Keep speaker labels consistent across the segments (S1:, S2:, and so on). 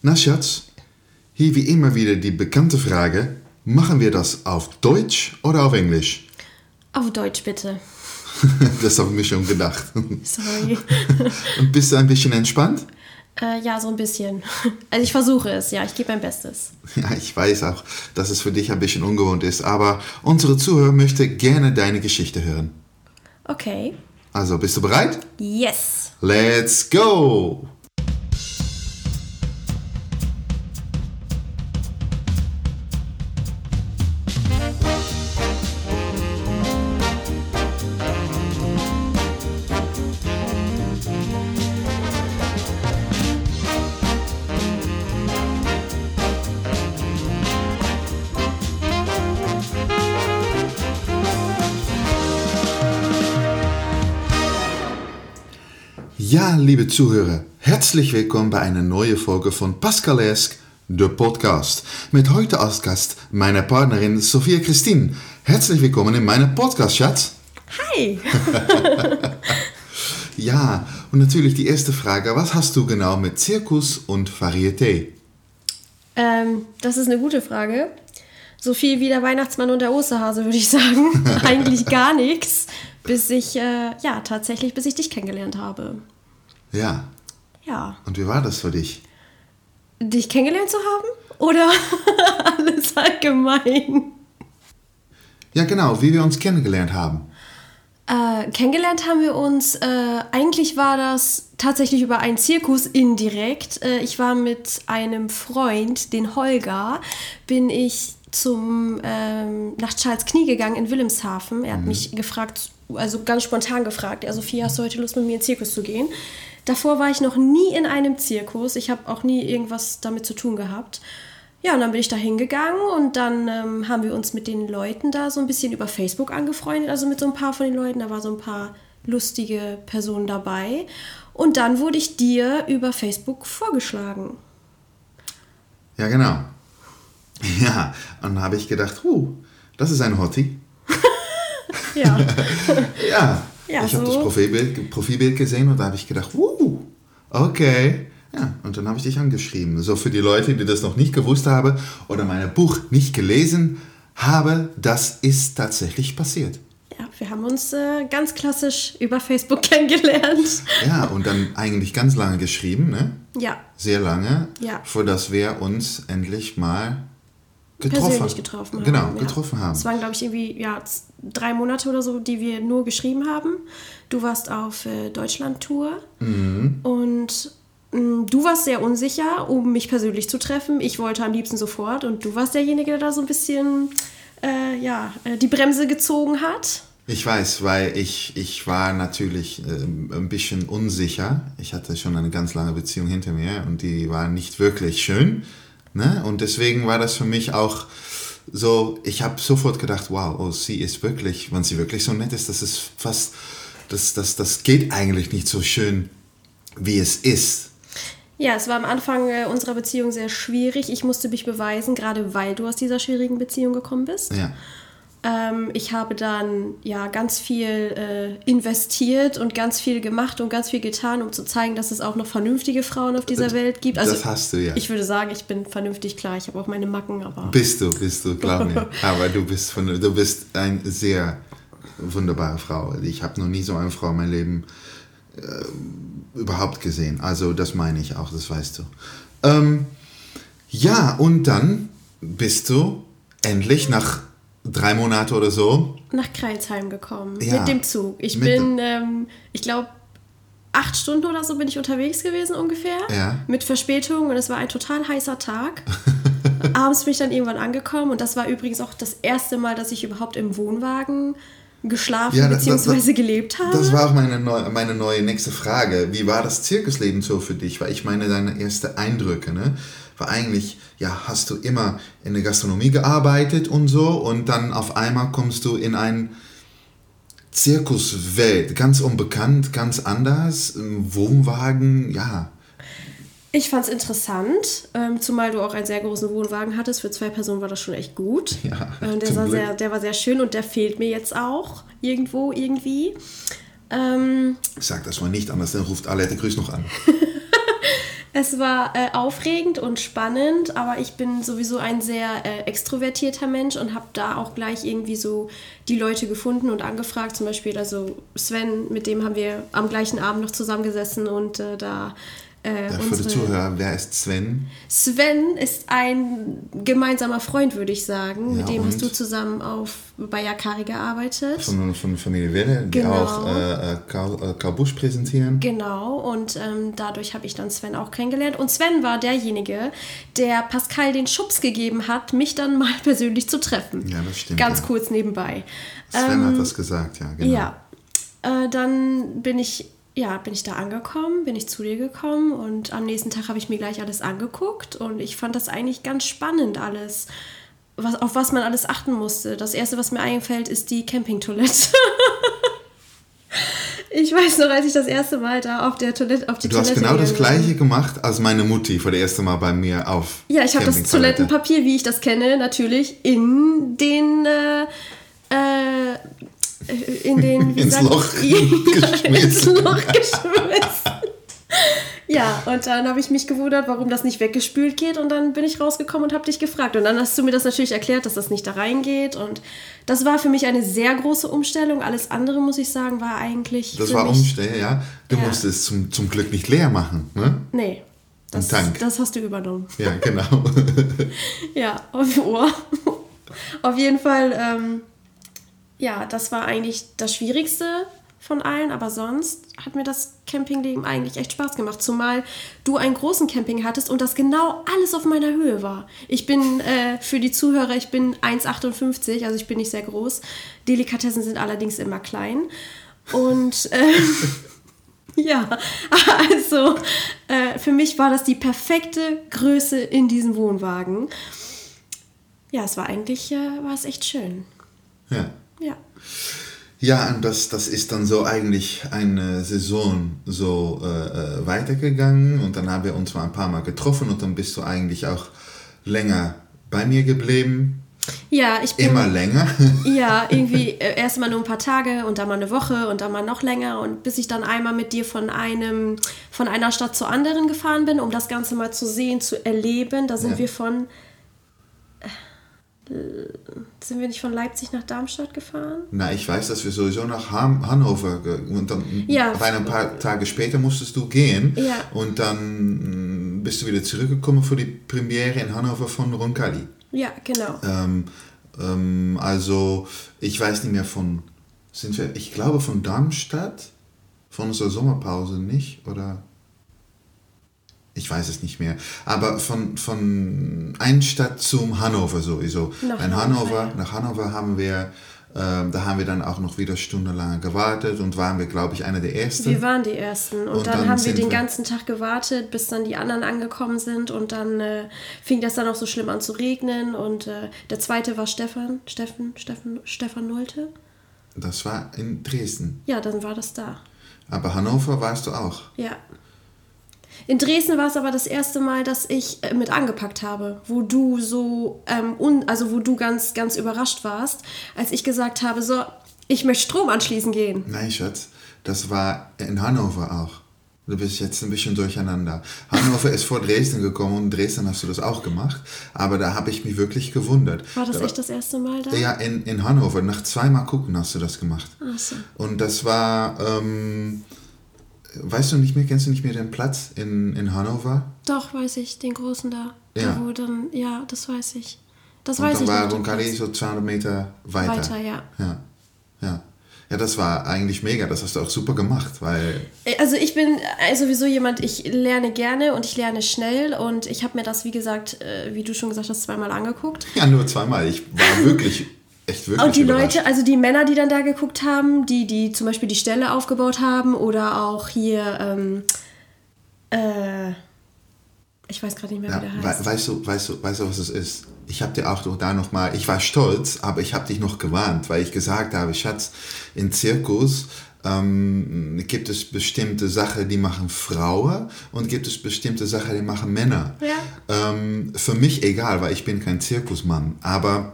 S1: Na Schatz, hier wie immer wieder die bekannte Frage, machen wir das auf Deutsch oder auf Englisch?
S2: Auf Deutsch bitte.
S1: das habe ich mir schon gedacht.
S2: Sorry.
S1: Und bist du ein bisschen entspannt?
S2: Äh, ja, so ein bisschen. Also ich versuche es, ja, ich gebe mein Bestes.
S1: Ja, ich weiß auch, dass es für dich ein bisschen ungewohnt ist, aber unsere Zuhörer möchte gerne deine Geschichte hören.
S2: Okay.
S1: Also, bist du bereit?
S2: Yes.
S1: Let's go! Liebe Zuhörer, herzlich willkommen bei einer neuen Folge von Pascalesk, der Podcast. Mit heute als Gast meine Partnerin Sophia Christine. Herzlich willkommen in meinem Podcast, Schatz.
S2: Hi.
S1: Ja, und natürlich die erste Frage, was hast du genau mit Zirkus und Varieté?
S2: ähm, das ist eine gute Frage. So viel wie der Weihnachtsmann und der Osterhase, würde ich sagen. Eigentlich gar nichts. Bis ich, äh, ja, tatsächlich, bis ich dich kennengelernt habe.
S1: Ja,
S2: Ja.
S1: und wie war das für dich?
S2: Dich kennengelernt zu haben? Oder alles allgemein?
S1: Ja, genau, wie wir uns kennengelernt haben.
S2: Äh, kennengelernt haben wir uns, äh, eigentlich war das tatsächlich über einen Zirkus indirekt. Äh, ich war mit einem Freund, den Holger, bin ich zum, ähm, nach Charles Knie gegangen in Wilhelmshaven. Er hat mich gefragt, also ganz spontan gefragt, ja Sophia, hast du heute Lust mit mir in den Zirkus zu gehen? Davor war ich noch nie in einem Zirkus. Ich habe auch nie irgendwas damit zu tun gehabt. Ja, und dann bin ich da hingegangen und dann ähm, haben wir uns mit den Leuten da so ein bisschen über Facebook angefreundet, also mit so ein paar von den Leuten. Da war so ein paar lustige Personen dabei. Und dann wurde ich dir über Facebook vorgeschlagen.
S1: Ja, genau. Ja, und dann habe ich gedacht, huh, das ist ein Hottie.
S2: Ja.
S1: Ja,
S2: Ja,
S1: ich habe
S2: so.
S1: das Profilbild, Profilbild gesehen und da habe ich gedacht, uh, okay. Ja, und dann habe ich dich angeschrieben. So für die Leute, die das noch nicht gewusst haben oder mein Buch nicht gelesen habe, das ist tatsächlich passiert.
S2: ja, wir haben uns äh, ganz klassisch über Facebook kennengelernt.
S1: Ja, und dann eigentlich ganz lange geschrieben, ne?
S2: Ja,
S1: Sehr lange,
S2: Ja.
S1: für das wir uns endlich mal getroffen
S2: persönlich getroffen haben.
S1: Genau,
S2: ja.
S1: getroffen haben.
S2: Es waren, glaube ich, irgendwie ja, drei Monate oder so, die wir nur geschrieben haben. Du warst auf äh, Deutschland-Tour
S1: Mhm.
S2: und mh, du warst sehr unsicher, um mich persönlich zu treffen. Ich wollte am liebsten sofort und du warst derjenige, der da so ein bisschen äh, ja, äh, die Bremse gezogen hat.
S1: Ich weiß, weil ich, ich war natürlich ähm, ein bisschen unsicher. Ich hatte schon eine ganz lange Beziehung hinter mir und die war nicht wirklich schön. Ne? Und deswegen war das für mich auch so, ich habe sofort gedacht, wow, oh, sie ist wirklich, wenn sie wirklich so nett ist, das ist fast, das, das, das geht eigentlich nicht so schön, wie es ist.
S2: Ja, es war am Anfang äh, unserer Beziehung sehr schwierig. Ich musste mich beweisen, gerade weil du aus dieser schwierigen Beziehung gekommen bist.
S1: Ja.
S2: Ähm, ich habe dann ja ganz viel äh, investiert und ganz viel gemacht und ganz viel getan, um zu zeigen, dass es auch noch vernünftige Frauen auf dieser Welt gibt. Also
S1: das hast du ja.
S2: Ich würde sagen, ich bin vernünftig klar. Ich habe auch meine Macken, aber
S1: Bist du, bist du, glaub mir. Aber du bist, von, du bist eine sehr wunderbare Frau. Ich habe noch nie so eine Frau in meinem Leben äh, überhaupt gesehen. Also das meine ich auch, das weißt du. Ähm, ja, und dann bist du endlich nach drei Monaten oder so.
S2: nach Kreilsheim gekommen
S1: Ja,
S2: mit dem Zug. Ich bin, ähm, ich glaube, acht Stunden oder so bin ich unterwegs gewesen ungefähr.
S1: Ja.
S2: Mit Verspätung und es war ein total heißer Tag. Abends bin ich dann irgendwann angekommen und das war übrigens auch das erste Mal, dass ich überhaupt im Wohnwagen geschlafen
S1: Ja,
S2: bzw. gelebt habe.
S1: Das war auch meine, neu, meine neue nächste Frage. Wie war das Zirkusleben so für dich? Weil ich meine, deine ersten Eindrücke, ne? War eigentlich, ja, hast du immer in der Gastronomie gearbeitet und so und dann auf einmal kommst du in ein Zirkuswelt, ganz unbekannt, ganz anders, Wohnwagen, ja.
S2: Ich fand es interessant, ähm, zumal du auch einen sehr großen Wohnwagen hattest. Für zwei Personen war das schon echt gut.
S1: Ja,
S2: Ähm, der, war sehr, der war sehr schön und der fehlt mir jetzt auch irgendwo, irgendwie. Ähm,
S1: Sag das mal nicht anders, dann ruft Alette Grüß noch an.
S2: Es war äh, aufregend und spannend, aber ich bin sowieso ein sehr äh, extrovertierter Mensch und habe da auch gleich irgendwie so die Leute gefunden und angefragt. Zum Beispiel, also Sven, mit dem haben wir am gleichen Abend noch zusammengesessen und äh, da
S1: äh, ja, für die Zuhörer, wer ist Sven?
S2: Sven ist ein gemeinsamer Freund, würde ich sagen. Ja, Mit dem hast du zusammen auf, bei Yakari gearbeitet.
S1: Von, von Familie Welle, die genau. auch äh, Karl, äh, Karl Busch präsentieren.
S2: Genau, und ähm, dadurch habe ich dann Sven auch kennengelernt. Und Sven war derjenige, der Pascal den Schubs gegeben hat, mich dann mal persönlich zu treffen.
S1: Ja, das stimmt.
S2: Ganz ja. kurz nebenbei.
S1: Sven ähm, hat das gesagt, ja, genau.
S2: Ja, äh, dann bin ich ja, bin ich da angekommen, bin ich zu dir gekommen und am nächsten Tag habe ich mir gleich alles angeguckt und ich fand das eigentlich ganz spannend alles, was, auf was man alles achten musste. Das erste, was mir einfällt, ist die Campingtoilette. ich weiß noch, als ich das erste Mal da auf der Toilette auf die
S1: Du
S2: Toilette
S1: hast genau das gleiche gemacht als meine Mutti vor der ersten Mal bei mir auf.
S2: Ja, ich habe das Toilettenpapier, wie ich das kenne, natürlich in den äh, äh, in den
S1: ins sagt, Loch ins Loch
S2: geschmissen. Ja, und dann habe ich mich gewundert, warum das nicht weggespült geht. Und dann bin ich rausgekommen und habe dich gefragt. Und dann hast du mir das natürlich erklärt, dass das nicht da reingeht. Und das war für mich eine sehr große Umstellung. Alles andere, muss ich sagen, war eigentlich.
S1: Das war Umstellung, ja. Du ja. musst es zum, zum Glück nicht leer machen, ne?
S2: Nee. Das, Tank. das hast du übernommen.
S1: Ja, genau.
S2: ja, auf Ohr. Auf jeden Fall. Ähm, ja, das war eigentlich das Schwierigste von allen, aber sonst hat mir das Campingleben eigentlich echt Spaß gemacht. Zumal du einen großen Camping hattest und das genau alles auf meiner Höhe war. Ich bin äh, für die Zuhörer, ich bin 1,58, also ich bin nicht sehr groß. Delikatessen sind allerdings immer klein. Und äh, ja, also äh, für mich war das die perfekte Größe in diesem Wohnwagen. Ja, es war eigentlich, äh, war es echt schön.
S1: Ja.
S2: Ja.
S1: Ja, und das, das ist dann so eigentlich eine Saison so äh, äh, weitergegangen und dann haben wir uns mal ein paar Mal getroffen und dann bist du eigentlich auch länger bei mir geblieben.
S2: Ja, ich bin.
S1: Immer länger.
S2: Ja, irgendwie äh, erst mal nur ein paar Tage und dann mal eine Woche und dann mal noch länger und bis ich dann einmal mit dir von einem, von einer Stadt zur anderen gefahren bin, um das Ganze mal zu sehen, zu erleben. Da sind ja. wir von sind wir nicht von Leipzig nach Darmstadt gefahren?
S1: Na, ich weiß, dass wir sowieso nach Han Hannover und dann
S2: ja.
S1: ein paar Tage später musstest du gehen
S2: ja.
S1: und dann mm, bist du wieder zurückgekommen für die Premiere in Hannover von Roncalli.
S2: Ja, genau.
S1: Ähm, ähm, also ich weiß nicht mehr von, sind wir, ich glaube von Darmstadt, von unserer Sommerpause nicht, oder? Ich weiß es nicht mehr, aber von, von Einstadt zum Hannover sowieso. Nach In Hannover, ja. nach Hannover haben wir, äh, da haben wir dann auch noch wieder stundenlang gewartet und waren wir, glaube ich, einer der Ersten.
S2: Wir waren die Ersten und, und dann, dann, haben wir den ganzen Tag gewartet, bis dann die anderen angekommen sind und dann äh, fing das dann auch so schlimm an zu regnen und äh, der Zweite war Stefan, Steffen, Steffen, Stefan Nolte.
S1: Das war in Dresden.
S2: Ja, dann war das da.
S1: Aber Hannover warst du auch.
S2: Ja. In Dresden war es aber das erste Mal, dass ich äh, mit angepackt habe, wo du so, ähm, un, also wo du ganz, ganz überrascht warst, als ich gesagt habe, so, ich möchte Strom anschließen gehen.
S1: Nein, Schatz, das war in Hannover auch. Du bist jetzt ein bisschen durcheinander. Hannover ist vor Dresden gekommen und in Dresden hast du das auch gemacht. Aber da habe ich mich wirklich gewundert.
S2: War das da echt das erste Mal da?
S1: Ja, in, in Hannover. Nach zweimal gucken hast du das gemacht.
S2: Ach so.
S1: Und das war, ähm, Weißt du nicht mehr, kennst du nicht mehr den Platz in, in Hannover?
S2: Doch, weiß ich, den großen da.
S1: Ja.
S2: Da wo dann, ja, das weiß ich. Das
S1: und
S2: weiß
S1: dann
S2: ich
S1: war Roncalli so 200 Meter weiter.
S2: Weiter, ja.
S1: Ja, ja. Ja, das war eigentlich mega, das hast du auch super gemacht, weil...
S2: Also ich bin sowieso jemand, ich lerne gerne und ich lerne schnell und ich habe mir das, wie gesagt, äh, wie du schon gesagt hast, zweimal angeguckt.
S1: Ja, nur zweimal. Ich war wirklich Echt wirklich
S2: Und die Leute, also die Männer, die dann da geguckt haben, die, die zum Beispiel die Stelle aufgebaut haben oder auch hier, ähm, äh, ich weiß gerade nicht mehr, ja, wie der heißt.
S1: Weißt du, weißt du, weißt du, was es ist? Ich habe dir auch da nochmal, ich war stolz, aber ich habe dich noch gewarnt, weil ich gesagt habe, Schatz, in Zirkus ähm, gibt es bestimmte Sachen, die machen Frauen und gibt es bestimmte Sachen, die machen Männer.
S2: Ja.
S1: Ähm, für mich egal, weil ich bin kein Zirkusmann, aber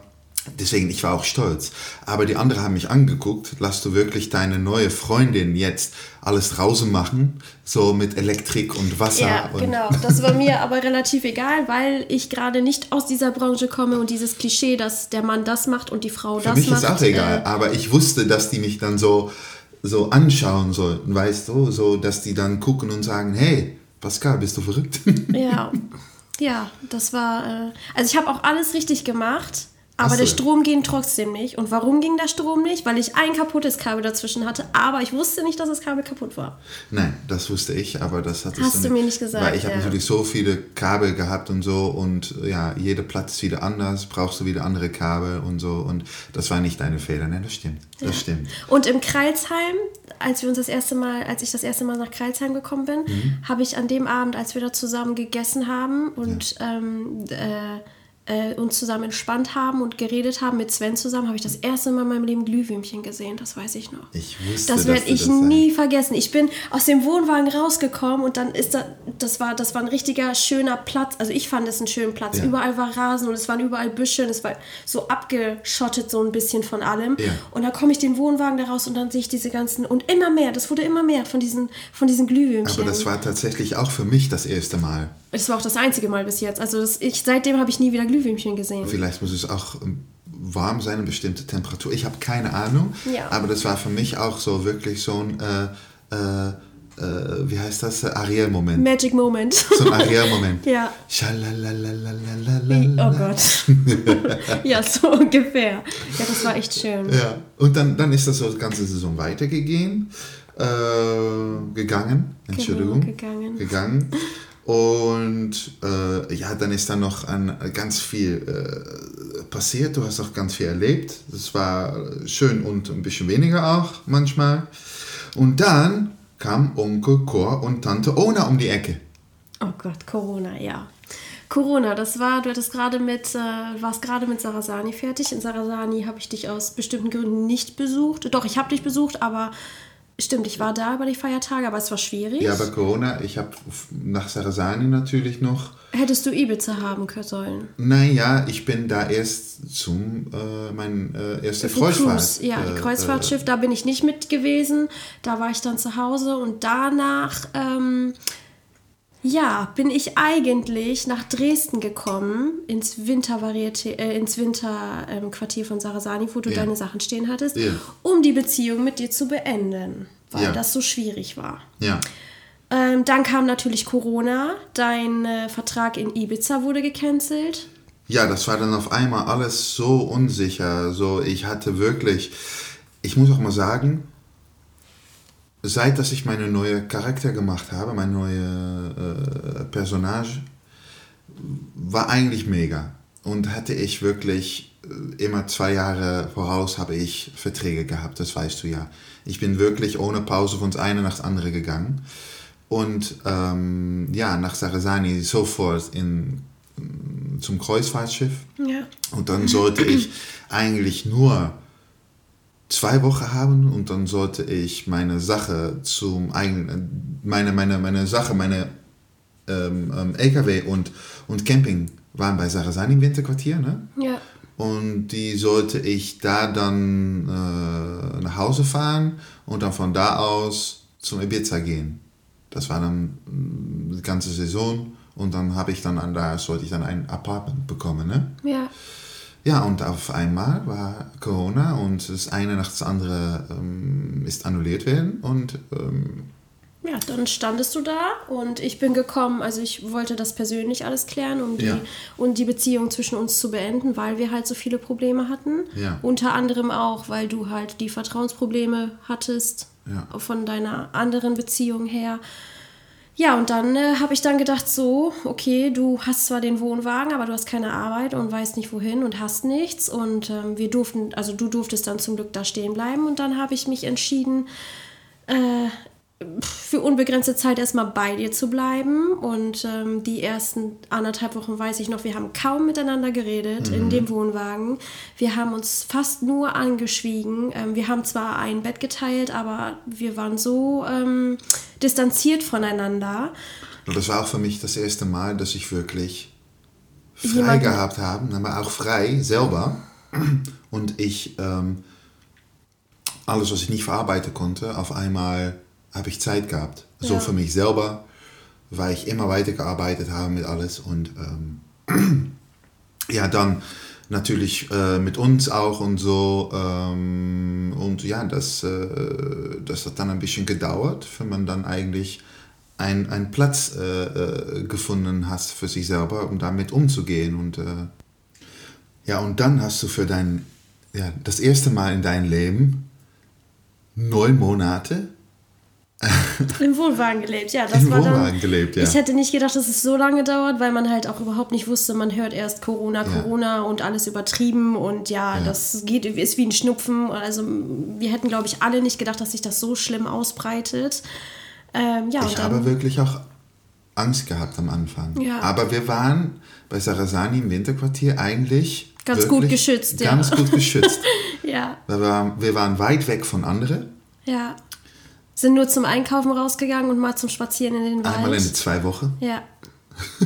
S1: Deswegen, ich war auch stolz. Aber die anderen haben mich angeguckt, lass du wirklich deine neue Freundin jetzt alles draußen machen, so mit Elektrik und Wasser.
S2: Ja,
S1: und
S2: genau. Das war mir aber relativ egal, weil ich gerade nicht aus dieser Branche komme und dieses Klischee, dass der Mann das macht und die Frau
S1: Für
S2: das
S1: mich
S2: macht.
S1: ist auch egal,
S2: äh,
S1: aber ich wusste, dass die mich dann so, so anschauen sollten, weißt du, so, dass die dann gucken und sagen, hey, Pascal, bist du verrückt?
S2: Ja, ja, das war. Äh, also ich habe auch alles richtig gemacht, aber der Strom ging trotzdem nicht. Und warum ging der Strom nicht? Weil ich ein kaputtes Kabel dazwischen hatte, aber ich wusste nicht, dass das Kabel kaputt war.
S1: Nein, das wusste ich, aber das hattest
S2: Hast du mir nicht gesagt,
S1: Weil ich habe
S2: ja.
S1: natürlich so viele Kabel gehabt und so und ja, jeder Platz ist wieder anders, brauchst du wieder andere Kabel und so und das war nicht deine Fehler, ne, das stimmt, das stimmt.
S2: Und im Kreilsheim, als wir uns das erste Mal, als ich das erste Mal nach Kreilsheim gekommen bin,
S1: Mhm.
S2: habe ich an dem Abend, als wir da zusammen gegessen haben und ähm, äh, äh, uns zusammen entspannt haben und geredet haben mit Sven zusammen, habe ich das erste Mal in meinem Leben Glühwürmchen gesehen. Das weiß ich noch.
S1: Ich wusste,
S2: Das werde ich
S1: das
S2: nie vergessen. Ich bin aus dem Wohnwagen rausgekommen und dann ist da, das war, das war ein richtiger schöner Platz. Also ich fand es einen schönen Platz.
S1: Ja.
S2: Überall war Rasen und es waren überall Büsche und es war so abgeschottet so ein bisschen von allem.
S1: Ja.
S2: Und dann komme ich den Wohnwagen da raus und dann sehe ich diese ganzen und immer mehr. Das wurde immer mehr von diesen, von diesen Glühwürmchen.
S1: Aber das war tatsächlich auch für mich das erste Mal.
S2: Das war auch das einzige Mal bis jetzt. Also das, ich, seitdem habe ich nie wieder Glühwürmchen gesehen.
S1: Vielleicht muss es auch ähm, warm sein, eine bestimmte Temperatur. Ich habe keine Ahnung,
S2: Ja.
S1: aber das war für mich auch so wirklich so ein, äh, äh, äh, wie heißt das, Ariel-Moment.
S2: Magic Moment.
S1: So ein Ariel-Moment.
S2: ja. Oh Gott. ja, so ungefähr. Ja, das war echt schön.
S1: Ja, und dann, dann ist das so die ganze Saison weitergegangen. Äh, gegangen, Entschuldigung.
S2: Genau, gegangen.
S1: Gegangen. Und äh, ja, dann ist dann noch an, ganz viel äh, passiert. Du hast auch ganz viel erlebt. Das war schön und ein bisschen weniger auch manchmal. Und dann kam Onkel Cor und Tante Ona um die Ecke.
S2: Oh Gott, Corona, ja. Corona, das war, du hattest gerade mit, äh, warst gerade mit Sarasani fertig. In Sarasani habe ich dich aus bestimmten Gründen nicht besucht. Doch, ich habe dich besucht, aber stimmt, ich war da über die Feiertage, aber es war schwierig.
S1: Ja, aber Corona, ich habe nach Sarasani natürlich noch
S2: Hättest du Ibiza haben können sollen.
S1: Naja, ich bin da erst zum, äh, mein äh, erste
S2: Für
S1: Kreuzfahrt.
S2: Cruise, ja, die
S1: äh,
S2: Kreuzfahrtschiff, da bin ich nicht mit gewesen. Da war ich dann zu Hause und danach, ähm, ja, bin ich eigentlich nach Dresden gekommen, ins Wintervarieté, äh, ins Winterquartier ähm, Quartier von Sarasani, wo du
S1: Ja.
S2: deine Sachen stehen hattest,
S1: Ja.
S2: um die Beziehung mit dir zu beenden, weil
S1: Ja.
S2: das so schwierig war.
S1: Ja,
S2: Ähm, dann kam natürlich Corona, dein äh, Vertrag in Ibiza wurde gecancelt.
S1: ja, das war dann auf einmal alles so unsicher. So, ich hatte wirklich, ich muss auch mal sagen, seit dass ich meine neue Charakter gemacht habe, meine neue äh, Personage, war eigentlich mega. Und hatte ich wirklich äh, immer zwei Jahre voraus habe ich Verträge gehabt, das weißt du ja. Ich bin wirklich ohne Pause von das eine nach das andere gegangen. Und ähm, ja, nach Sarasani sofort in, zum Kreuzfahrtschiff.
S2: Ja.
S1: Und dann sollte ich eigentlich nur zwei Wochen haben und dann sollte ich meine Sache zum eigenen, meine, meine, meine Sache, meine ähm, ähm, LKW und, und Camping waren bei Sarasani im Winterquartier, ne?
S2: Ja.
S1: Und die sollte ich da dann äh, nach Hause fahren und dann von da aus zum Ibiza gehen. Das war dann mm, die ganze Saison und dann habe ich dann an da sollte ich dann ein Apartment bekommen, ne?
S2: Ja.
S1: Ja, und auf einmal war Corona und das eine nach das andere ähm, ist annulliert werden und ähm,
S2: Ja, dann standest du da und ich bin gekommen, also ich wollte das persönlich alles klären, um die,
S1: Ja.
S2: und die Beziehung zwischen uns zu beenden, weil wir halt so viele Probleme hatten.
S1: Ja.
S2: Unter anderem auch, weil du halt die Vertrauensprobleme hattest
S1: Ja.
S2: von deiner anderen Beziehung her. Ja, und dann äh, habe ich dann gedacht, so, okay, du hast zwar den Wohnwagen, aber du hast keine Arbeit und weißt nicht wohin und hast nichts. Und ähm, wir durften, also du durftest dann zum Glück da stehen bleiben. Und dann habe ich mich entschieden, äh, für unbegrenzte Zeit erstmal bei dir zu bleiben. Und ähm, die ersten anderthalb Wochen weiß ich noch, wir haben kaum miteinander geredet in dem Wohnwagen. Wir haben uns fast nur angeschwiegen. Ähm, wir haben zwar ein Bett geteilt, aber wir waren so ähm, distanziert voneinander.
S1: das war auch für mich das erste Mal, dass ich wirklich frei
S2: Jemanden-
S1: gehabt habe, aber auch frei selber. und ich ähm, alles, was ich nicht verarbeiten konnte, auf einmal habe ich Zeit gehabt. So
S2: Ja.
S1: für mich selber, weil ich immer weitergearbeitet habe mit alles und ähm, ja, dann natürlich äh, mit uns auch und so. Ähm, und ja, das, äh, das hat dann ein bisschen gedauert, wenn man dann eigentlich ein- einen Platz äh, äh, gefunden hast für sich selber, um damit umzugehen. Und äh, ja, und dann hast du für dein, ja, das erste Mal in deinem Leben neun Monate
S2: Im Wohnwagen gelebt, ja. Das
S1: im
S2: war
S1: Wohnwagen
S2: dann,
S1: gelebt, ja.
S2: Ich hätte nicht gedacht, dass es so lange dauert, weil man halt auch überhaupt nicht wusste, man hört erst Corona,
S1: Ja.
S2: Corona und alles übertrieben und ja,
S1: Ja.
S2: das geht, ist wie ein Schnupfen. Also wir hätten, glaube ich, alle nicht gedacht, dass sich das so schlimm ausbreitet. Ähm, ja,
S1: Ich
S2: dann,
S1: habe wirklich auch Angst gehabt am Anfang.
S2: Ja.
S1: Aber wir waren bei Sarasani im Winterquartier eigentlich
S2: Ganz gut geschützt, ja.
S1: Ganz gut geschützt.
S2: ja,
S1: wir, waren, wir waren weit weg von anderen.
S2: ja. Sind nur zum Einkaufen rausgegangen und mal zum Spazieren in den Wald.
S1: Einmal in zwei Wochen.
S2: Ja.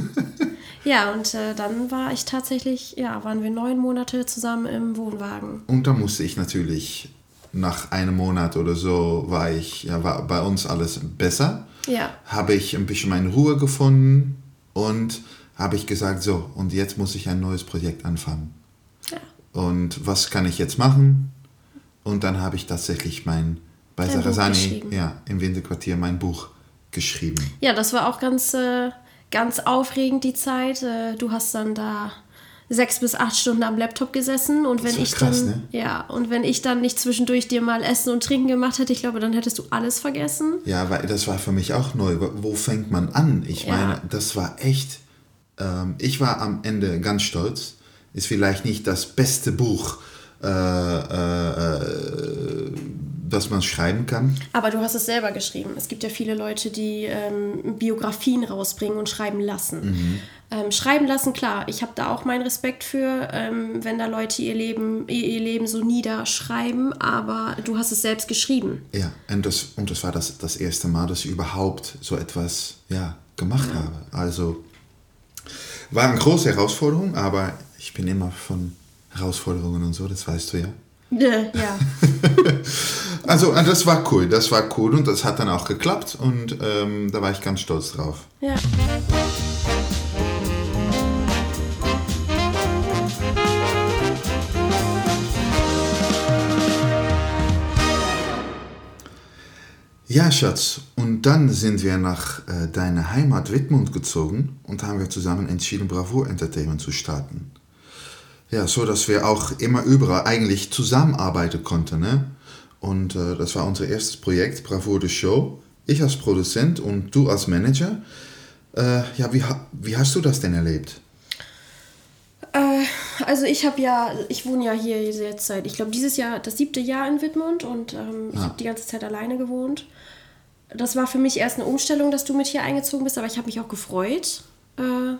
S2: ja, und äh, dann war ich tatsächlich, ja, waren wir neun Monate zusammen im Wohnwagen.
S1: Und da musste ich natürlich, nach einem Monat oder so, war ich, ja, war bei uns alles besser.
S2: Ja.
S1: Habe ich ein bisschen meine Ruhe gefunden und habe ich gesagt, so, und jetzt muss ich ein neues Projekt anfangen.
S2: Ja.
S1: Und was kann ich jetzt machen? Und dann habe ich tatsächlich mein, bei Sarasani, ja, im Winterquartier mein Buch geschrieben.
S2: Ja, das war auch ganz, äh, ganz aufregend, die Zeit. Äh, du hast dann da sechs bis acht Stunden am Laptop gesessen und wenn
S1: war
S2: ich
S1: krass,
S2: dann
S1: ne?
S2: ja und wenn ich dann nicht zwischendurch dir mal Essen und Trinken gemacht hätte, ich glaube, dann hättest du alles vergessen.
S1: Ja, weil das war für mich auch neu. Wo- Wo fängt man an? Ich
S2: Ja.
S1: meine, das war echt. Ähm, ich war am Ende ganz stolz. Ist vielleicht nicht das beste Buch, äh, äh, äh, das man schreiben kann.
S2: Aber du hast es selber geschrieben. Es gibt ja viele Leute, die ähm, Biografien rausbringen und schreiben lassen. Ähm, schreiben lassen, klar. Ich habe da auch meinen Respekt für, ähm, wenn da Leute ihr Leben, ihr, ihr Leben so niederschreiben. Aber du hast es selbst geschrieben.
S1: Ja, und das, und das war das, das erste Mal, dass ich überhaupt so etwas ja, gemacht habe. Also war eine große Herausforderung, aber ich bin immer von Herausforderungen und so, das weißt du ja.
S2: Äh, ja.
S1: Also äh, das war cool, das war cool und das hat dann auch geklappt und ähm, da war ich ganz stolz drauf.
S2: ja.
S1: Ja, Schatz, und dann sind wir nach äh, deiner Heimat Wittmund gezogen und haben wir zusammen entschieden, Bravour Entertainment zu starten. Ja, so dass wir auch immer überall eigentlich zusammenarbeiten konnten. Ne? Und äh, das war unser erstes Projekt, Bravour the Show. Ich als Produzent und du als Manager. Äh, ja, wie, ha- wie hast du das denn erlebt?
S2: Äh, also ich habe ja, ich wohne ja hier jetzt seit, ich glaube dieses Jahr das siebte Jahr in Wittmund und ähm, ich
S1: Ah.
S2: habe die ganze Zeit alleine gewohnt. Das war für mich erst eine Umstellung, dass du mit hier eingezogen bist, aber ich habe mich auch gefreut. Äh,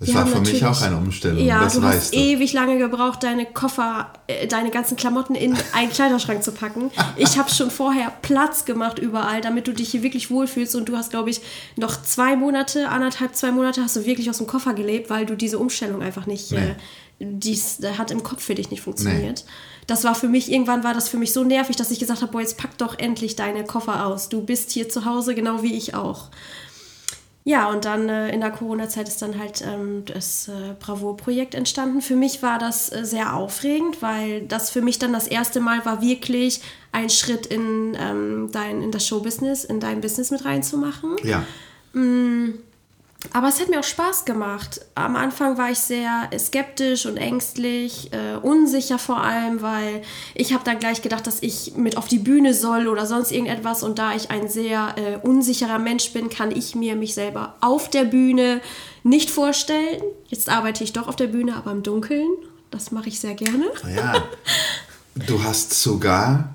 S1: Das
S2: wir
S1: war für mich auch eine Umstellung,
S2: Ja,
S1: das
S2: du
S1: weißt
S2: hast
S1: du.
S2: ewig lange gebraucht, deine Koffer, äh, deine ganzen Klamotten in einen Kleiderschrank zu packen. Ich habe schon vorher Platz gemacht überall, damit du dich hier wirklich wohlfühlst. Und du hast, glaube ich, noch zwei Monate, anderthalb, zwei Monate hast du wirklich aus dem Koffer gelebt, weil du diese Umstellung einfach nicht,
S1: Nee.
S2: äh, dies hat im Kopf für dich nicht funktioniert. Das war für mich, irgendwann war das für mich so nervig, dass ich gesagt habe, boah, jetzt pack doch endlich deine Koffer aus. Du bist hier zu Hause, genau wie ich auch. Ja, und dann äh, in der Corona-Zeit ist dann halt ähm, das äh, Bravour-Projekt entstanden. Für mich war das äh, sehr aufregend, weil das für mich dann das erste Mal war, wirklich ein Schritt in, ähm, dein, in das Showbusiness, in dein Business mit reinzumachen.
S1: Ja,
S2: Aber es hat mir auch Spaß gemacht. Am Anfang war ich sehr skeptisch und ängstlich, äh, unsicher vor allem, weil ich habe dann gleich gedacht, dass ich mit auf die Bühne soll oder sonst irgendetwas. Und da ich ein sehr äh, unsicherer Mensch bin, kann ich mir mich selber auf der Bühne nicht vorstellen. Jetzt arbeite ich doch auf der Bühne, aber im Dunkeln. Das mache ich sehr gerne.
S1: ja. Du hast sogar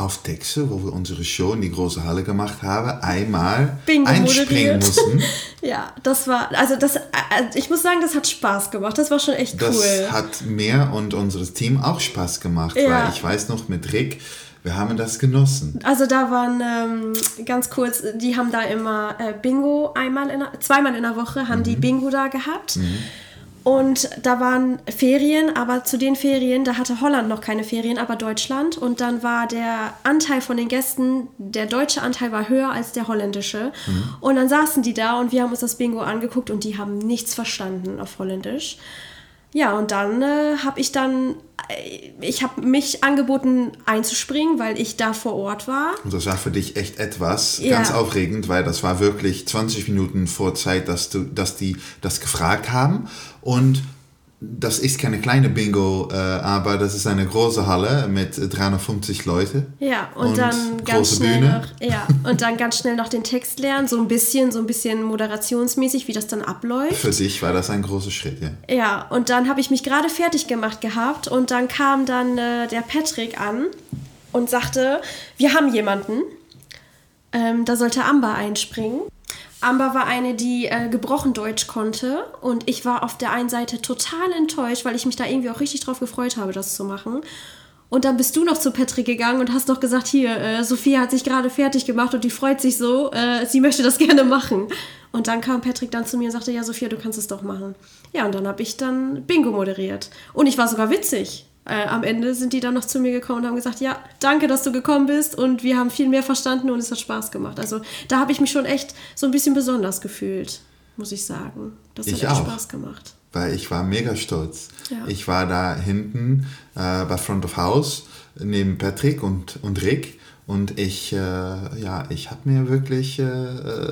S1: auf Texel, wo wir unsere Show in die große Halle gemacht haben, einmal
S2: Bingo
S1: einspringen
S2: moderiert.
S1: mussten.
S2: Ja, das war, also das, äh, ich muss sagen, das hat Spaß gemacht. Das war schon echt
S1: Das
S2: cool.
S1: hat mir und unserem Team auch Spaß gemacht,
S2: Ja.
S1: weil ich weiß noch mit Rick, wir haben das genossen.
S2: Also da waren ähm, ganz kurz, die haben da immer äh, Bingo einmal in zweimal in der Woche haben die Bingo da gehabt. Und da waren Ferien, aber zu den Ferien, da hatte Holland noch keine Ferien, aber Deutschland. Und dann war der Anteil von den Gästen, der deutsche Anteil war höher als der holländische. Mhm. Und dann saßen die da und wir haben uns das Bingo angeguckt und die haben nichts verstanden auf Holländisch. Ja, und dann äh, habe ich dann, äh, ich habe mich angeboten einzuspringen, weil ich da vor Ort war.
S1: Und das war für dich echt etwas ja. ganz aufregend, weil das war wirklich 20 Minuten vor Zeit, dass, du, dass die das gefragt haben. Und das ist keine kleine Bingo, äh, aber das ist eine große Halle mit 350 Leute.
S2: Ja, und, und dann ganz schnell Bühne. noch, ja, und dann ganz schnell noch den Text lernen, so ein bisschen, so ein bisschen moderationsmäßig, wie das dann abläuft.
S1: Für dich war das ein großer Schritt, ja.
S2: Ja, und dann habe ich mich gerade fertig gemacht gehabt und dann kam dann äh, der Patrick an und sagte, wir haben jemanden, ähm, da sollte Amber einspringen. Amber war eine, die äh, gebrochen Deutsch konnte und ich war auf der einen Seite total enttäuscht, weil ich mich da irgendwie auch richtig drauf gefreut habe, das zu machen. Und dann bist du noch zu Patrick gegangen und hast noch gesagt, hier, äh, Sophia hat sich gerade fertig gemacht und die freut sich so, äh, sie möchte das gerne machen. Und dann kam Patrick dann zu mir und sagte, ja, Sophia, du kannst es doch machen. Ja, und dann habe ich dann Bingo moderiert. Und ich war sogar witzig äh, am Ende sind die dann noch zu mir gekommen und haben gesagt, ja, danke, dass du gekommen bist und wir haben viel mehr verstanden und es hat Spaß gemacht. Also da habe ich mich schon echt so ein bisschen besonders gefühlt, muss ich sagen. Das
S1: ich hat echt auch. Spaß gemacht. Weil ich war mega stolz. Ja. Ich war da hinten äh, bei Front of House neben Patrick und, und Rick und ich, äh, ja, ich habe mir wirklich äh,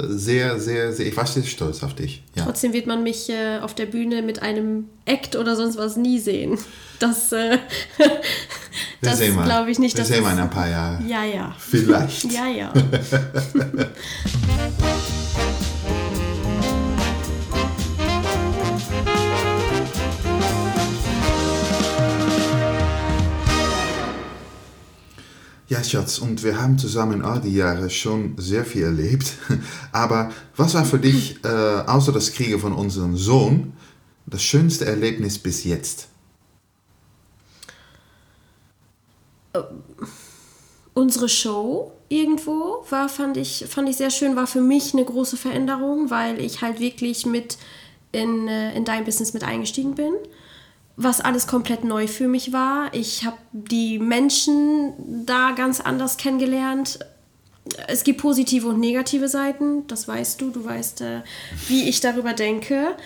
S1: sehr, sehr, sehr, ich war sehr stolz auf dich. Ja.
S2: Trotzdem wird man mich äh, auf der Bühne mit einem Act oder sonst was nie sehen. Das, äh,
S1: das glaube ich nicht. Wir sehen mal in ein paar Jahren.
S2: Ja, ja.
S1: Vielleicht.
S2: ja, ja.
S1: Ja, Schatz, und wir haben zusammen all die Jahre schon sehr viel erlebt. Aber was war für dich, äh, außer das Kriege von unserem Sohn, das schönste Erlebnis bis jetzt?
S2: Uh, unsere Show irgendwo war, fand ich, fand ich sehr schön, war für mich eine große Veränderung, weil ich halt wirklich mit in, äh, in dein Business mit eingestiegen bin was alles komplett neu für mich war. Ich habe die Menschen da ganz anders kennengelernt. Es gibt positive und negative Seiten, das weißt du. Du weißt, äh, wie ich darüber denke.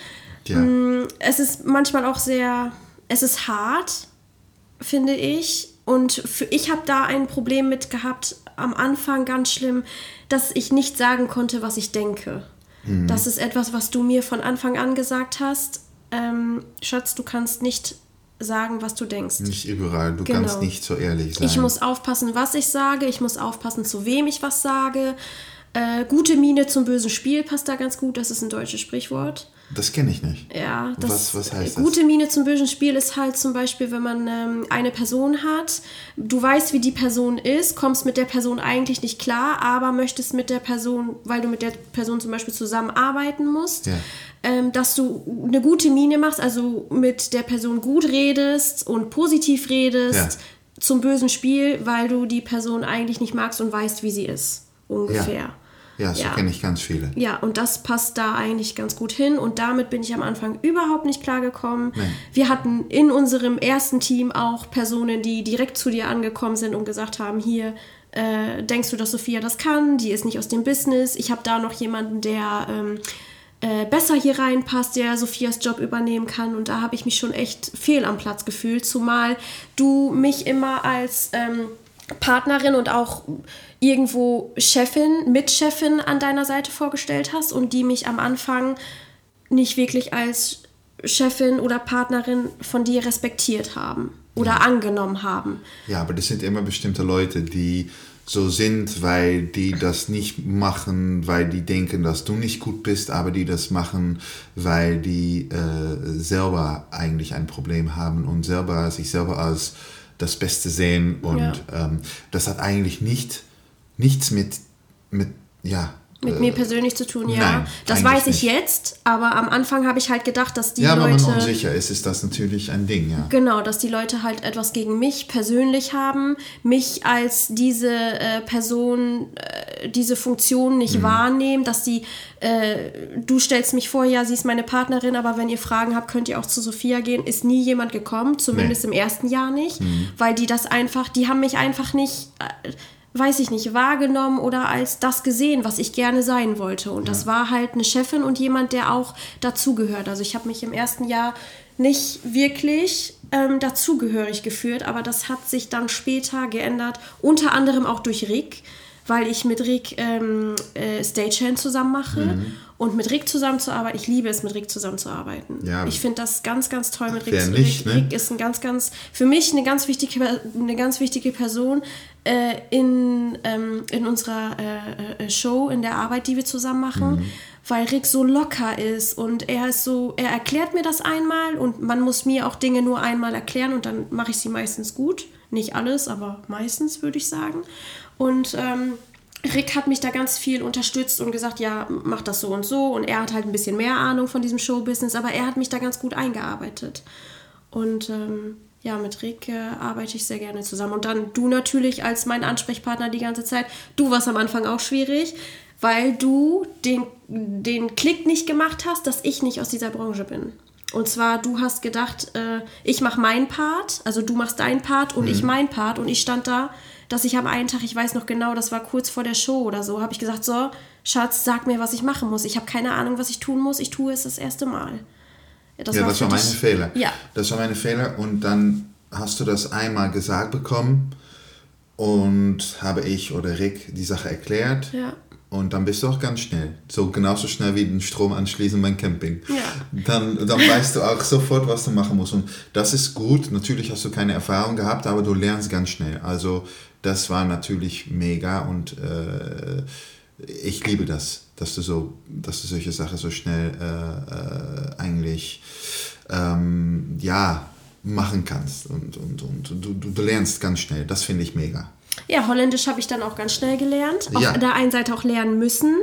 S2: Ja. Mm, es ist manchmal auch sehr, es ist hart, finde ich. Und für, ich habe da ein Problem mit gehabt, am Anfang ganz schlimm, dass ich nicht sagen konnte, was ich denke. Mhm. Das ist etwas, was du mir von Anfang an gesagt hast ähm, Schatz, du kannst nicht sagen, was du denkst.
S1: Nicht überall, du genau. kannst nicht so ehrlich sein.
S2: Ich muss aufpassen, was ich sage, ich muss aufpassen, zu wem ich was sage. Äh, gute Miene zum bösen Spiel passt da ganz gut, das ist ein deutsches Sprichwort.
S1: Das kenne ich nicht.
S2: Ja,
S1: das, was, was heißt
S2: das? Gute Miene zum bösen Spiel ist halt zum Beispiel, wenn man ähm, eine Person hat, du weißt, wie die Person ist, kommst mit der Person eigentlich nicht klar, aber möchtest mit der Person, weil du mit der Person zum Beispiel zusammenarbeiten musst, ja. ähm, dass du eine gute Miene machst, also mit der Person gut redest und positiv redest ja. zum bösen Spiel, weil du die Person eigentlich nicht magst und weißt, wie sie ist. Ungefähr. Ja.
S1: Ja, so ja. kenne ich ganz viele.
S2: Ja, und das passt da eigentlich ganz gut hin. Und damit bin ich am Anfang überhaupt nicht klargekommen. Nee. Wir hatten in unserem ersten Team auch Personen, die direkt zu dir angekommen sind und gesagt haben, hier, äh, denkst du, dass Sophia das kann? Die ist nicht aus dem Business. Ich habe da noch jemanden, der ähm, äh, besser hier reinpasst, der Sophias Job übernehmen kann. Und da habe ich mich schon echt fehl am Platz gefühlt. Zumal du mich immer als... Ähm, Partnerin und auch irgendwo Chefin, Mitchefin an deiner Seite vorgestellt hast und die mich am Anfang nicht wirklich als Chefin oder Partnerin von dir respektiert haben oder ja. angenommen haben.
S1: Ja, aber das sind immer bestimmte Leute, die so sind, weil die das nicht machen, weil die denken, dass du nicht gut bist, aber die das machen, weil die äh, selber eigentlich ein Problem haben und selber sich selber als das Beste sehen. Und ja. ähm, das hat eigentlich nicht, nichts mit, mit, ja,
S2: Mit
S1: äh,
S2: mir persönlich zu tun, ja.
S1: nein,
S2: das weiß ich
S1: nicht.
S2: jetzt, aber am Anfang habe ich halt gedacht, dass die
S1: ja, wenn
S2: Leute.
S1: man unsicher ist, ist das natürlich ein Ding, ja.
S2: Genau, dass die Leute halt etwas gegen mich persönlich haben, mich als diese äh, Person, äh, diese Funktion nicht
S1: Mhm.
S2: wahrnehmen, dass die, äh, du stellst mich vor, ja, sie ist meine Partnerin, aber wenn ihr Fragen habt, könnt ihr auch zu Sophia gehen. Ist nie jemand gekommen, zumindest
S1: Nee. Mhm.
S2: im ersten Jahr nicht, weil die das einfach, die haben mich einfach nicht. Weiß ich nicht, wahrgenommen oder als das gesehen, was ich gerne sein wollte. Und das war halt eine Chefin und jemand, der auch dazugehört. Also ich habe mich im ersten Jahr nicht wirklich ähm, dazugehörig geführt, aber das hat sich dann später geändert, unter anderem auch durch Rick, weil ich mit Rick ähm, äh, Stagehand zusammen mache. Und mit Rick zusammenzuarbeiten, ich liebe es, mit Rick zusammenzuarbeiten.
S1: Ja.
S2: ich finde das ganz, ganz toll mit Rick.
S1: Wer nicht,
S2: Rick,
S1: ne?
S2: Rick ist ein ganz, ganz, für mich eine ganz wichtige, eine ganz wichtige Person äh, in, ähm, in unserer äh, äh, Show, in der Arbeit, die wir zusammen machen, weil Rick so locker ist und er ist so, er erklärt mir das einmal und man muss mir auch Dinge nur einmal erklären und dann mache ich sie meistens gut. Nicht alles, aber meistens würde ich sagen. Und ähm, Rick hat mich da ganz viel unterstützt und gesagt, ja, mach das so und so. Und er hat halt ein bisschen mehr Ahnung von diesem Showbusiness, aber er hat mich da ganz gut eingearbeitet. Und ähm, ja, mit Rick äh, arbeite ich sehr gerne zusammen. Und dann du natürlich als mein Ansprechpartner die ganze Zeit. Du warst am Anfang auch schwierig, weil du den, den Klick nicht gemacht hast, dass ich nicht aus dieser Branche bin. Und zwar, du hast gedacht, äh, ich mache meinen Part, also du machst deinen Part und ich meinen Part. Und ich stand da, dass ich am einen Tag, ich weiß noch genau, das war kurz vor der Show oder so, habe ich gesagt, so, Schatz, sag mir, was ich machen muss. Ich habe keine Ahnung, was ich tun muss. Ich tue es das erste Mal.
S1: ja, das war
S2: für
S1: meine
S2: dich-
S1: Fehler.
S2: Ja.
S1: Das war meine Fehler und dann hast du das einmal gesagt bekommen und habe ich oder Rick die Sache erklärt.
S2: Ja.
S1: Und dann bist du auch ganz schnell. So genauso schnell wie den Strom anschließen beim Camping.
S2: Ja.
S1: Dann, dann weißt du auch sofort, was du machen musst. Und das ist gut. Natürlich hast du keine Erfahrung gehabt, aber du lernst ganz schnell. Also das war natürlich mega und äh, ich liebe das, dass du so, dass du solche Sachen so schnell äh, äh, eigentlich ähm, ja machen kannst und, und, und du, du, du lernst ganz schnell. Das finde ich mega.
S2: Ja, Holländisch habe ich dann auch ganz schnell gelernt.
S1: Ja.
S2: Auf der einen Seite auch lernen müssen.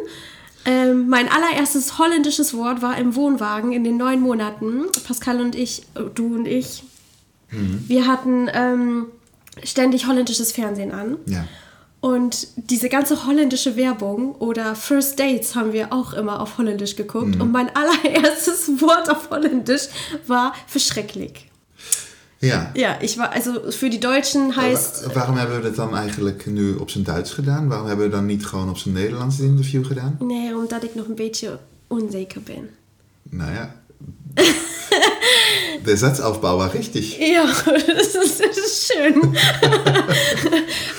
S2: Ähm, mein allererstes holländisches Wort war im Wohnwagen in den neun Monaten. Pascal und ich, äh, du und ich,
S1: Mhm.
S2: wir hatten ähm, ständig holländisches Fernsehen an.
S1: Ja.
S2: Und diese ganze holländische Werbung oder First Dates haben wir auch immer auf Holländisch geguckt.
S1: Mhm.
S2: Und mein allererstes Wort auf Holländisch war verschrecklich.
S1: Ja.
S2: Ja, ich war, also für die Deutschen heißt.
S1: Wa- Waarom hebben we dat dan eigenlijk nu op zijn Duits gedaan? Waarom hebben we dan niet gewoon op zijn Nederlands interview gedaan?
S2: Nee, omdat ik nog een beetje onzeker ben.
S1: Nou ja. Der Satzaufbau war richtig.
S2: Ja, das ist, das ist schön.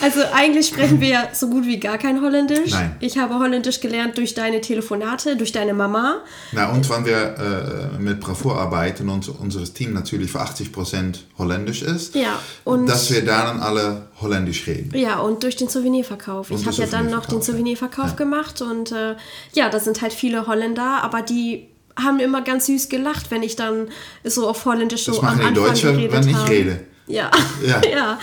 S2: also eigentlich sprechen wir ja so gut wie gar kein Holländisch.
S1: Nein.
S2: Ich habe Holländisch gelernt durch deine Telefonate, durch deine Mama.
S1: Nou, und wenn wir äh, mit Bravour arbeiten und unser Team natürlich für 80% holländisch ist,
S2: Ja, und-
S1: dass wir dann alle holländisch reden.
S2: Ja, und durch den Souvenirverkauf.
S1: Und
S2: Ich habe ja dann noch den
S1: Souvenirverkauf,
S2: Souvenirverkauf
S1: ja.
S2: gemacht und äh, ja, da sind halt viele Holländer, aber die haben immer ganz süß gelacht, wenn ich dann so auf Holländisch so
S1: Das
S2: am
S1: machen die
S2: Anfang
S1: Deutschen,
S2: geredet
S1: wenn ich rede.
S2: Ja.
S1: Ja.
S2: ja.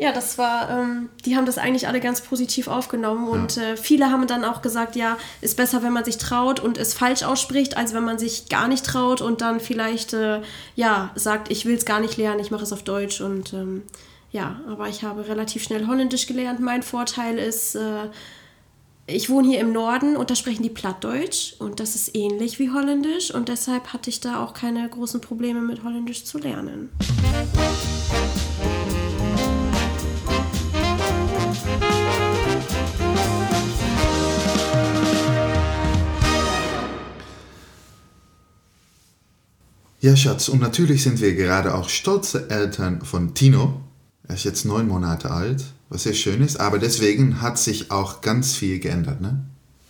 S2: Ja, das war, ähm, die haben das eigentlich alle ganz positiv aufgenommen und äh, viele haben dann auch gesagt, ja, ist besser, wenn man sich traut und es falsch ausspricht, als wenn man sich gar nicht traut und dann vielleicht, äh, ja, sagt, ich will es gar nicht lernen, ich mache es auf Deutsch und ähm, ja, aber ich habe relativ schnell Holländisch gelernt. Mein Vorteil ist, äh, ich wohne hier im Norden und da sprechen die Plattdeutsch und das ist ähnlich wie Holländisch und deshalb hatte ich da auch keine großen Probleme mit Holländisch zu lernen.
S1: Ja, Schatz, und natürlich sind wir gerade auch stolze Eltern von Tino. Er ist jetzt neun Monate alt, was sehr schön ist, aber deswegen hat sich auch ganz viel geändert, ne?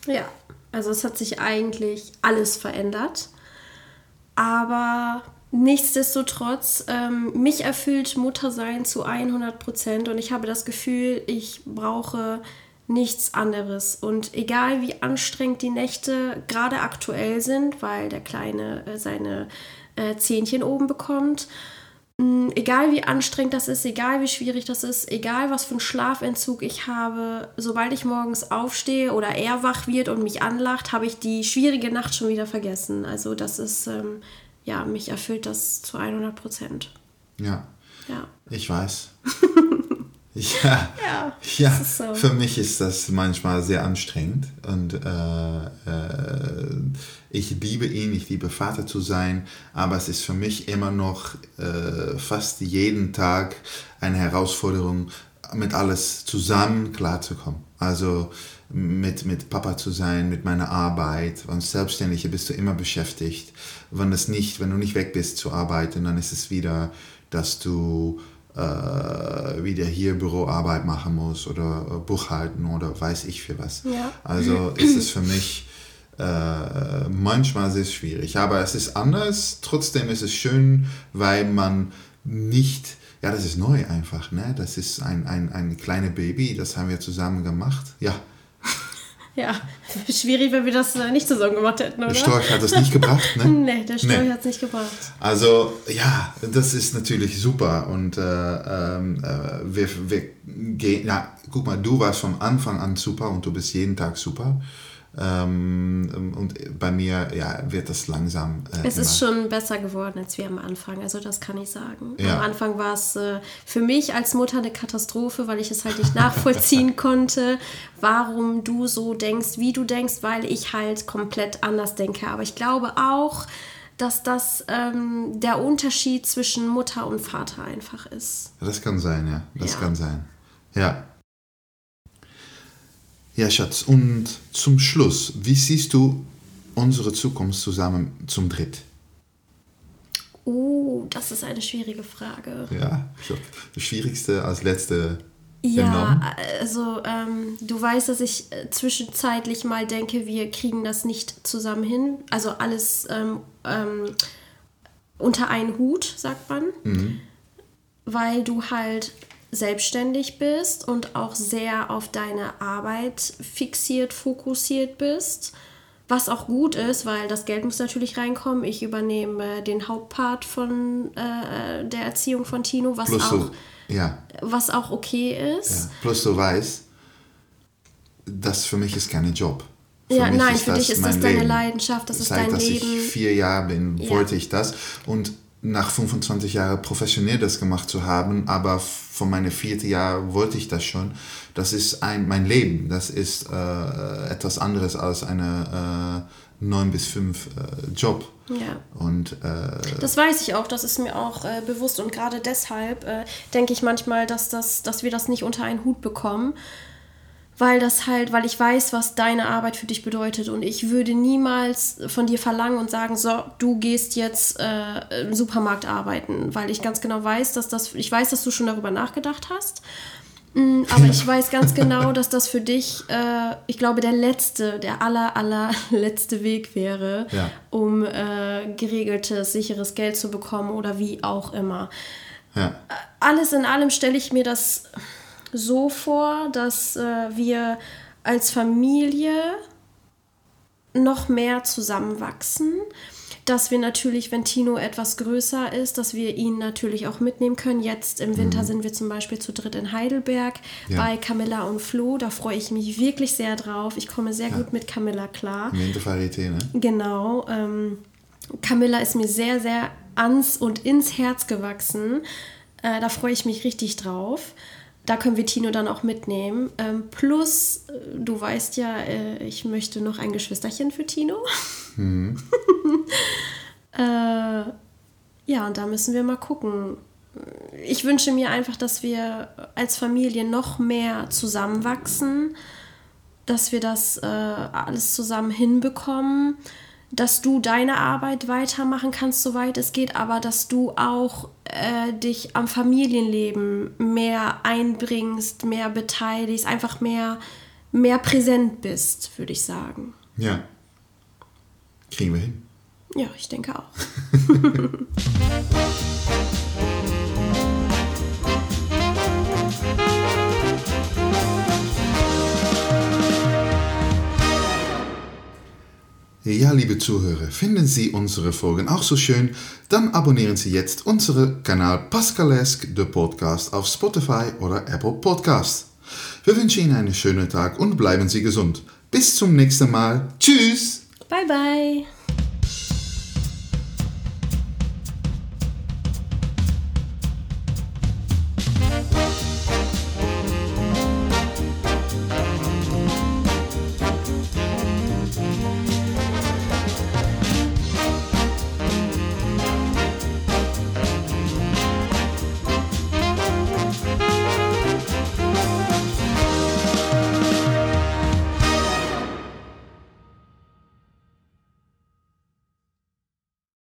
S2: Ja, also es hat sich eigentlich alles verändert. Aber nichtsdestotrotz, ähm, mich erfüllt Muttersein zu 100 Prozent und ich habe das Gefühl, ich brauche nichts anderes. Und egal wie anstrengend die Nächte gerade aktuell sind, weil der Kleine äh, seine äh, Zähnchen oben bekommt, egal wie anstrengend das ist, egal wie schwierig das ist, egal was für einen Schlafentzug ich habe, sobald ich morgens aufstehe oder er wach wird und mich anlacht, habe ich die schwierige Nacht schon wieder vergessen. Also das ist, ähm, ja, mich erfüllt das zu 100 Prozent.
S1: Ja,
S2: Ja.
S1: ich weiß. ja,
S2: Ja,
S1: ja
S2: so.
S1: für mich ist das manchmal sehr anstrengend und äh, äh, ich liebe ihn, ich liebe Vater zu sein, aber es ist für mich immer noch äh, fast jeden Tag eine Herausforderung, mit alles zusammen klarzukommen. Also mit, mit Papa zu sein, mit meiner Arbeit. Als Selbstständige bist du immer beschäftigt. Wenn, das nicht, wenn du nicht weg bist zu arbeiten, dann ist es wieder, dass du äh, wieder hier Büroarbeit machen musst oder äh, Buchhalten oder weiß ich für was.
S2: Ja.
S1: Also ist es für mich äh, manchmal sehr schwierig. Aber es ist anders. Trotzdem ist es schön, weil man nicht, ja, das ist neu einfach. Ne? Das ist ein, ein, ein kleines Baby, das haben wir zusammen gemacht. Ja,
S2: Ja, schwierig, wenn wir das äh, nicht zusammen gemacht hätten, oder?
S1: der Storch hat das nicht gebracht. Ne?
S2: Nee, der Storch
S1: Nee.
S2: hat es nicht gebracht.
S1: Also ja, das ist natürlich super und äh, ähm, äh, wir, wir gehen, ja, guck mal, du warst von Anfang an super und du bist jeden Tag super. Ähm, und bei mir ja, wird das langsam. Äh,
S2: Es ist schon besser geworden als wir am Anfang, also das kann ich sagen.
S1: Ja.
S2: Am Anfang war es äh, für mich als Mutter eine Katastrophe, weil ich es halt nicht nachvollziehen konnte, warum du so denkst, wie du denkst, weil ich halt komplett anders denke. Aber ich glaube auch, dass das ähm, der Unterschied zwischen Mutter und Vater einfach ist.
S1: Das kann sein, ja. Das
S2: Ja.
S1: kann sein. Ja. Ja, Schatz, und zum Schluss, wie siehst du unsere Zukunft zusammen zum Dritt?
S2: Oh, das ist eine schwierige Frage.
S1: Ja, ich hab das Schwierigste als letzte
S2: Ja,
S1: genommen.
S2: also ähm, du weißt, dass ich äh, zwischenzeitlich mal denke, wir kriegen das nicht zusammen hin. Also alles ähm, ähm, unter einen Hut, sagt man. Weil du halt selbstständig bist und auch sehr auf deine Arbeit fixiert, fokussiert bist. Was auch gut ist, weil das Geld muss natürlich reinkommen. Ich übernehme den Hauptpart von äh, der Erziehung von Tino, was
S1: Plus
S2: auch
S1: du, ja,
S2: was auch okay ist.
S1: ja, plus du weißt, das für mich ist kein Job. Für
S2: Ja, nein, für dich ist das deine
S1: Leben.
S2: Leidenschaft, das ist
S1: Seit
S2: dein
S1: dass
S2: Leben.
S1: ich vier Jahre bin,
S2: Ja.
S1: wollte ich das. Und nach 25 Jahren professionell das gemacht zu haben, aber von meinem vierten Jahr wollte ich das schon. Das ist ein, mein Leben. Das ist äh, etwas anderes als eine äh, 9 bis 5 äh, Job.
S2: Ja.
S1: Und äh,
S2: Das weiß ich auch, das ist mir auch äh, bewusst und gerade deshalb äh, denke ich manchmal, dass, das, dass wir das nicht unter einen Hut bekommen, weil das halt, weil ich weiß, was deine Arbeit für dich bedeutet und ich würde niemals von dir verlangen und sagen, so, du gehst jetzt äh, im Supermarkt arbeiten, weil ich ganz genau weiß, dass das, ich weiß, dass du schon darüber nachgedacht hast. Mm, Aber ich weiß ganz genau, dass das für dich, äh, ich glaube, der letzte, der aller, aller letzte Weg wäre,
S1: Ja.
S2: um äh, geregeltes, sicheres Geld zu bekommen oder wie auch immer.
S1: ja,
S2: Alles in allem stelle ich mir das so vor, dass äh, wir als Familie noch mehr zusammenwachsen. Dass wir natürlich, wenn Tino etwas größer ist, dass wir ihn natürlich auch mitnehmen können. Jetzt im Winter sind wir zum Beispiel zu dritt in Heidelberg
S1: Ja.
S2: bei Camilla und Flo. Da freue ich mich wirklich sehr drauf. Ich komme sehr gut mit Camilla klar.
S1: im Wintervarieté, ne?
S2: Genau. Ähm, Camilla ist mir sehr, sehr ans und ins Herz gewachsen. Äh, da freue ich mich richtig drauf. Da können wir Tino dann auch mitnehmen. Ähm, plus, äh, du weißt ja, äh, ich möchte noch ein Geschwisterchen für Tino. äh, ja, und da müssen wir mal gucken. Ich wünsche mir einfach, dass wir als Familie noch mehr zusammenwachsen dass wir das äh, alles zusammen hinbekommen, dass du deine Arbeit weitermachen kannst, soweit es geht, aber dass du auch äh, dich am Familienleben mehr einbringst, mehr beteiligst, einfach mehr, mehr präsent bist, würde ich sagen.
S1: Ja. Kriegen wir hin.
S2: Ja, ich denke auch.
S1: Ja, liebe Zuhörer, finden Sie unsere Folgen auch so schön? Dann abonnieren Sie jetzt unseren Kanal Pascalesque, der Podcast, auf Spotify oder Apple Podcast. Wir wünschen Ihnen einen schönen Tag und bleiben Sie gesund. Bis zum nächsten Mal. Tschüss!
S2: Bye, bye!